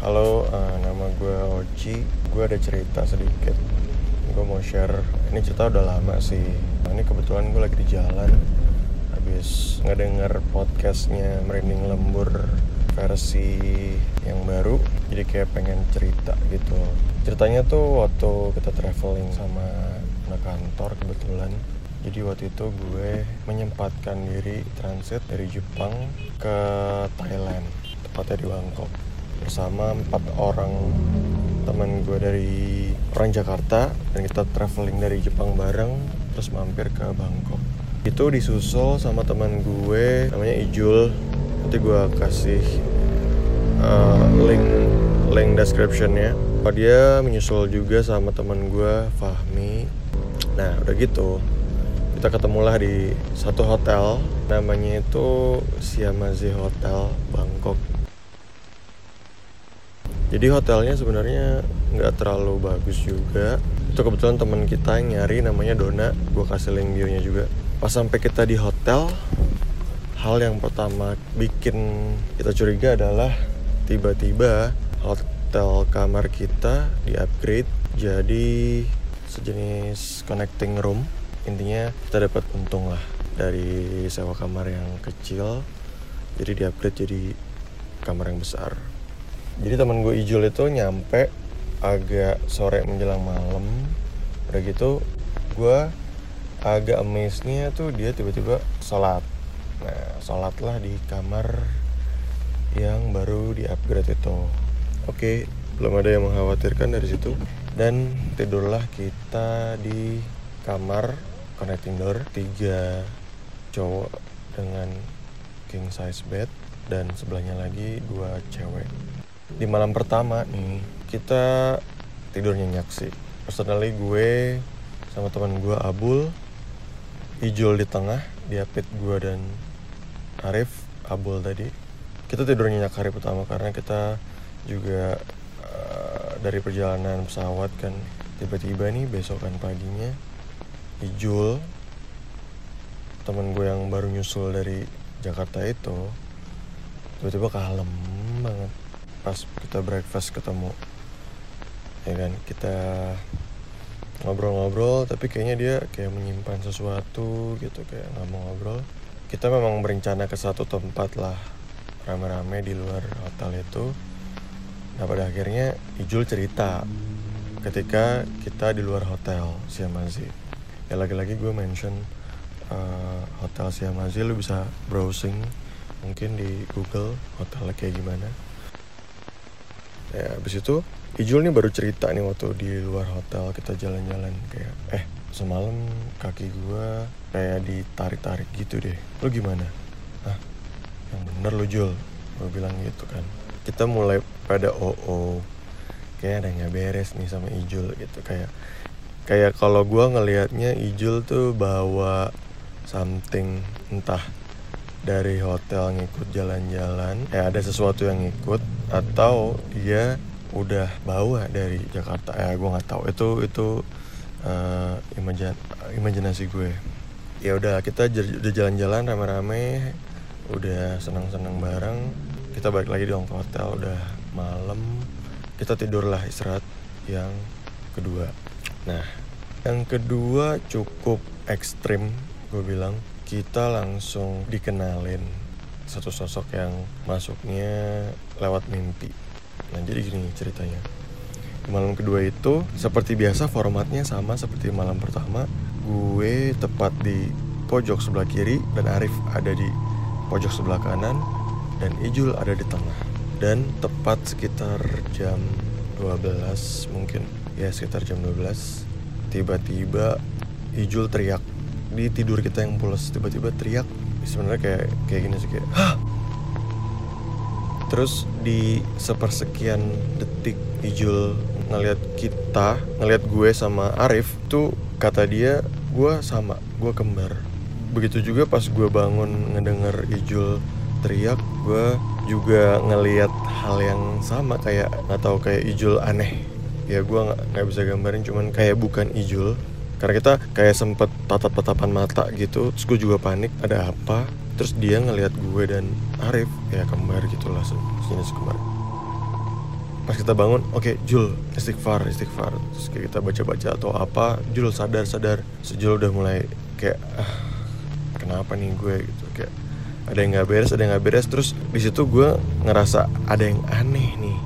Halo, uh, nama gue Oci. Gue ada cerita sedikit. Gue mau share. Ini cerita udah lama sih. Ini kebetulan gue lagi di jalan. Habis ngedenger podcastnya Merinding Lembur versi yang baru. Jadi kayak pengen cerita gitu. Ceritanya tuh waktu kita traveling sama anak kantor kebetulan. Jadi waktu itu gue menyempatkan diri transit dari Jepang ke Thailand, tepatnya di Bangkok bersama empat orang teman gue dari orang Jakarta dan kita traveling dari Jepang bareng terus mampir ke Bangkok. Itu disusul sama teman gue namanya Ijul. Nanti gue kasih uh, link link descriptionnya. Dia menyusul juga sama teman gue Fahmi. Nah udah gitu kita ketemulah di satu hotel. Namanya itu Siamazi Hotel Bangkok jadi hotelnya sebenarnya nggak terlalu bagus juga. Itu kebetulan teman kita yang nyari namanya Dona. Gue kasih link bio nya juga. Pas sampai kita di hotel hal yang pertama bikin kita curiga adalah tiba-tiba hotel kamar kita di upgrade jadi sejenis connecting room. Intinya kita dapat untung lah dari sewa kamar yang kecil. Jadi di upgrade jadi kamar yang besar jadi teman gue Ijul itu nyampe agak sore menjelang malam. Udah gitu gue agak amazed nya tuh dia tiba-tiba sholat. Nah sholat lah di kamar yang baru di upgrade itu. Oke belum ada yang mengkhawatirkan dari situ. Dan tidurlah kita di kamar connecting door tiga cowok dengan king size bed dan sebelahnya lagi dua cewek di malam pertama nih kita tidur nyenyak sih. Personally gue sama teman gue Abul Ijul di tengah diapit gue dan Arif Abul tadi. Kita tidur nyenyak hari pertama karena kita juga uh, dari perjalanan pesawat kan. Tiba-tiba nih besokan paginya Ijul temen gue yang baru nyusul dari Jakarta itu tiba-tiba kalem banget pas kita breakfast ketemu. Ya kan kita ngobrol-ngobrol tapi kayaknya dia kayak menyimpan sesuatu gitu kayak nggak mau ngobrol. Kita memang berencana ke satu tempat lah rame-rame di luar hotel itu. Nah pada akhirnya Ijul cerita ketika kita di luar hotel Siamazi ya lagi-lagi gue mention uh, hotel Siamazi lu bisa browsing mungkin di Google hotelnya kayak gimana ya abis itu Ijul nih baru cerita nih waktu di luar hotel kita jalan-jalan kayak eh semalam kaki gue kayak ditarik-tarik gitu deh. Lu gimana? Ah yang bener lu Jul gue bilang gitu kan. Kita mulai pada oh oh kayak ada nggak beres nih sama Ijul gitu. Kayak kayak kalau gue ngelihatnya Ijul tuh bawa something entah dari hotel ngikut jalan-jalan ya ada sesuatu yang ngikut atau dia udah bawa dari Jakarta. Ya gue nggak tahu. Itu itu uh, imajin imajinasi gue. Ya udah kita udah jalan-jalan rame-rame udah senang-senang bareng. Kita balik lagi di hotel. Udah malam. Kita tidurlah istirahat yang kedua. Nah, yang kedua cukup ekstrim, gue bilang. Kita langsung dikenalin satu sosok yang masuknya lewat mimpi. Nah, jadi gini ceritanya. Malam kedua itu seperti biasa formatnya sama seperti malam pertama. Gue tepat di pojok sebelah kiri dan Arif ada di pojok sebelah kanan dan Ijul ada di tengah. Dan tepat sekitar jam 12 mungkin ya sekitar jam 12 tiba-tiba Ijul teriak di tidur kita yang pulas tiba-tiba teriak. Sebenarnya kayak kayak gini sih kayak Hah! terus di sepersekian detik Ijul ngelihat kita ngelihat gue sama Arif tuh kata dia gue sama gue kembar. Begitu juga pas gue bangun ngedenger Ijul teriak gue juga ngelihat hal yang sama kayak nggak tahu kayak Ijul aneh. Ya gue nggak bisa gambarin cuman kayak bukan Ijul karena kita kayak sempet tatap-tatapan mata gitu terus gue juga panik ada apa? Terus dia ngelihat gue dan Arif ya kembar gitu lah sejenis kembar pas kita bangun oke okay, Jul istighfar istighfar. Terus kayak kita baca-baca atau apa Jul sadar sadar. Sejul udah mulai kayak ah, kenapa nih gue? Gitu kayak ada yang nggak beres ada yang nggak beres. Terus di situ gue ngerasa ada yang aneh nih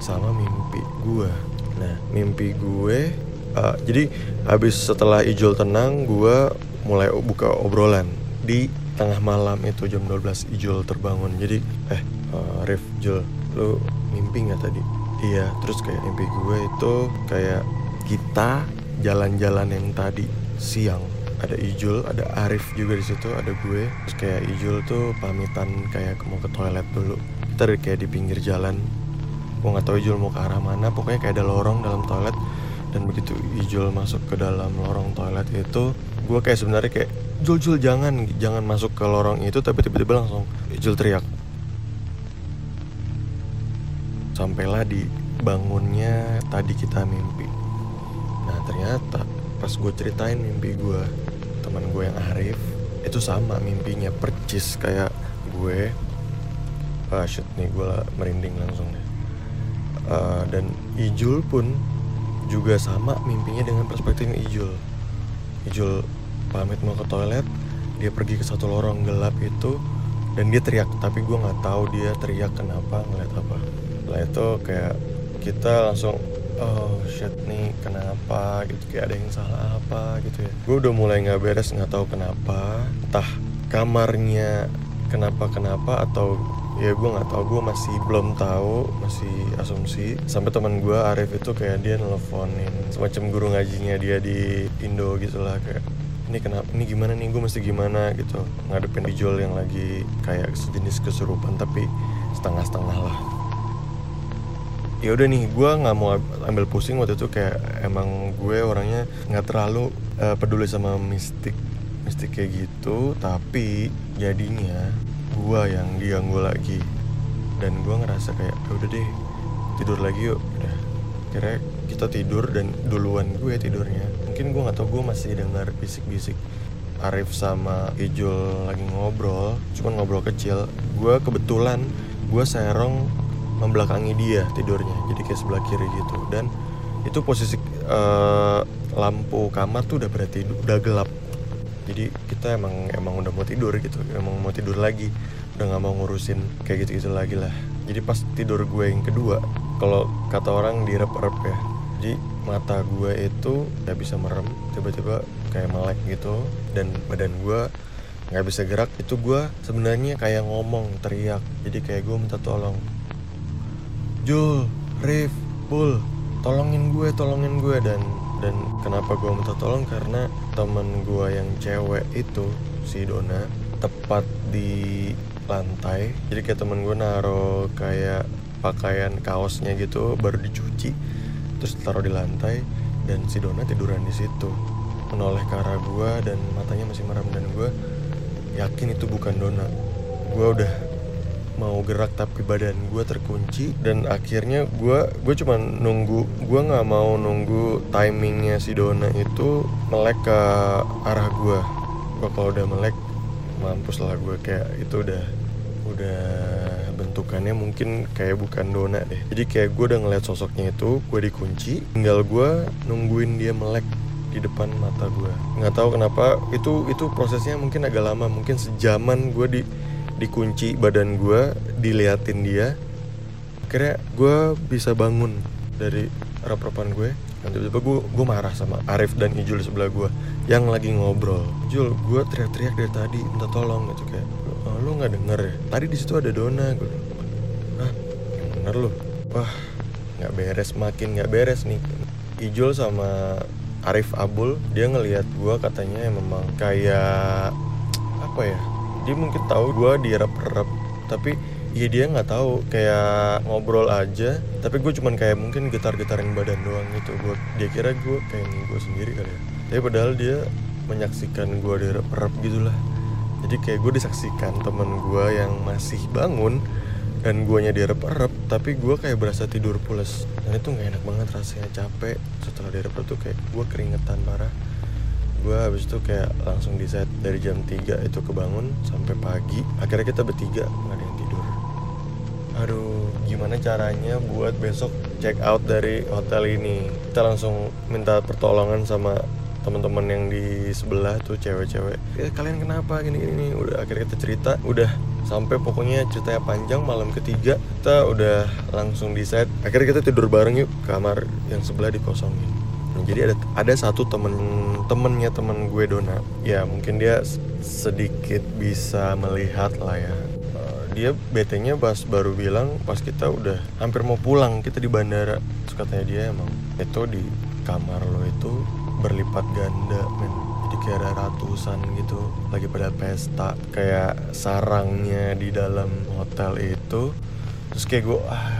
sama mimpi gue nah mimpi gue uh, jadi habis setelah Ijul tenang gue mulai buka obrolan di tengah malam itu jam 12 Ijul terbangun jadi eh uh, Rif Jul lu mimpi nggak tadi iya terus kayak mimpi gue itu kayak kita jalan-jalan yang tadi siang ada Ijul, ada Arif juga di situ, ada gue. Terus kayak Ijul tuh pamitan kayak mau ke toilet dulu. Kita kayak di pinggir jalan. Gue nggak tahu Ijul mau ke arah mana. Pokoknya kayak ada lorong dalam toilet. Dan begitu Ijul masuk ke dalam lorong toilet itu, gue kayak sebenarnya kayak Jul Jul jangan jangan masuk ke lorong itu. Tapi tiba-tiba langsung Ijul teriak. Sampailah di bangunnya tadi kita mimpi. Nah ternyata pas gue ceritain mimpi gue teman gue yang Arif itu sama mimpinya percis kayak gue. Ah shit nih gue merinding langsung deh. Uh, dan Ijul pun juga sama mimpinya dengan perspektifnya Ijul. Ijul pamit mau ke toilet dia pergi ke satu lorong gelap itu dan dia teriak tapi gue nggak tahu dia teriak kenapa ngeliat apa. Setelah itu kayak kita langsung oh shit nih kenapa? Gitu kayak ada yang salah apa gitu ya. Gue udah mulai nggak beres nggak tahu kenapa. Entah kamarnya kenapa kenapa atau ya gue nggak tahu. Gue masih belum tahu masih asumsi. Sampai teman gue Arif itu kayak dia nelfonin semacam guru ngajinya dia di Indo gitulah kayak ini kenapa ini gimana nih? Gue mesti gimana? Gitu. Ngadepin Ijol yang lagi kayak sejenis kesurupan tapi setengah-setengah lah. Ya udah nih gue nggak mau ambil pusing waktu itu kayak emang gue orangnya nggak terlalu uh, peduli sama mistik mistik kayak gitu. Tapi jadinya gue yang diganggu lagi. Dan gue ngerasa kayak ya udah deh tidur lagi yuk. Udah. Kira kita tidur dan duluan gue tidurnya. Mungkin gue nggak tau gue masih dengar bisik-bisik Arif sama Ijul lagi ngobrol cuman ngobrol kecil. Gue kebetulan gue serong membelakangi dia tidurnya jadi kayak sebelah kiri gitu. Dan itu posisi uh, lampu kamar tuh udah berarti udah gelap jadi kita emang emang udah mau tidur gitu emang mau tidur lagi. Udah nggak mau ngurusin kayak gitu gitu lagi lah. Jadi pas tidur gue yang kedua kalau kata orang direp-rep ya. Jadi mata gue itu nggak bisa merem tiba-tiba kayak melek gitu. Dan badan gue nggak bisa gerak. Itu gue sebenarnya kayak ngomong teriak. Jadi kayak gue minta tolong. Jul, Rif, Pul, tolongin gue, tolongin gue. Dan dan kenapa gue minta tolong? Karena temen gue yang cewek itu si Dona tepat di lantai. Jadi kayak temen gue naro kayak pakaian kaosnya gitu baru dicuci terus taruh di lantai dan si Dona tiduran di situ. Menoleh ke arah gue dan matanya masih merem dan gue yakin itu bukan Dona. Gue udah mau gerak tapi badan gue terkunci dan akhirnya gue gue cuma nunggu gue nggak mau nunggu timingnya si Dona itu melek ke arah gue gue kalau udah melek mampus lah gue kayak itu udah udah bentukannya mungkin kayak bukan Dona deh. Jadi kayak gue udah ngeliat sosoknya itu gue dikunci tinggal gue nungguin dia melek di depan mata gue nggak tahu kenapa itu itu prosesnya mungkin agak lama mungkin sejaman gue di dikunci badan gue diliatin dia akhirnya gue bisa bangun dari rap-rapan gue. Dan tiba-tiba gue gue marah sama Arif dan Ijul sebelah gue yang lagi ngobrol. Jul gue teriak-teriak dari tadi minta tolong gitu kayak oh, lu nggak denger ya? Tadi di situ ada Dona. Gue ah bener lu? Wah nggak beres makin nggak beres nih. Ijul sama Arif Abul dia ngelihat gue katanya memang kayak apa ya dia mungkin tahu gue direp-rep tapi ya dia nggak tahu. Kayak ngobrol aja tapi gue cuman kayak mungkin getar-getarin badan doang gitu. Gue dia kira gue kayak gue sendiri kali ya. Tapi padahal dia menyaksikan gue direp-rep gitulah. Jadi kayak gue disaksikan temen gue yang masih bangun dan guanya direp-rep tapi gue kayak berasa tidur pulas. Dan itu nggak enak banget rasanya capek. Setelah direp-rep tuh kayak gue keringetan parah gue habis itu kayak langsung di set dari jam 3 itu kebangun sampai pagi. Akhirnya kita bertiga nggak ada yang tidur. Aduh gimana caranya buat besok check out dari hotel ini? Kita langsung minta pertolongan sama teman-teman yang di sebelah tuh cewek-cewek. Eh, kalian kenapa? Gini gini udah akhirnya kita cerita. Udah sampai pokoknya ceritanya panjang malam ketiga kita udah langsung di set akhirnya kita tidur bareng yuk kamar yang sebelah dikosongin nah, jadi ada ada satu temen temennya temen gue Dona. Ya mungkin dia sedikit bisa melihat lah ya. Eh, dia BT-nya pas baru bilang pas kita udah hampir mau pulang kita di bandara. Terus katanya dia emang itu di kamar lo itu berlipat ganda men. Jadi kayak ada ratusan gitu lagi pada pesta kayak sarangnya di dalam hotel itu. Terus kayak gue ah,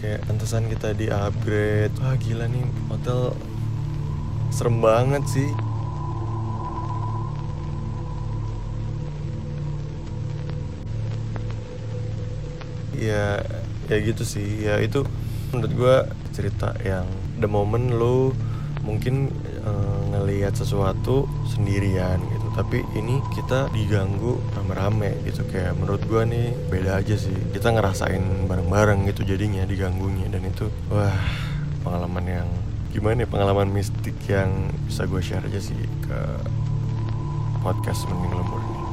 kayak pantesan kita di upgrade. Wah gila nih hotel serem banget sih. Ya ya gitu sih. Ya itu menurut gue cerita yang the moment lo mungkin uh, ngelihat sesuatu sendirian tapi ini kita diganggu rame-rame gitu. Kayak menurut gua nih beda aja sih. Kita ngerasain bareng-bareng gitu jadinya diganggunya. Dan itu wah pengalaman yang gimana ya pengalaman mistik yang bisa gue share aja sih ke podcast mending lembur ini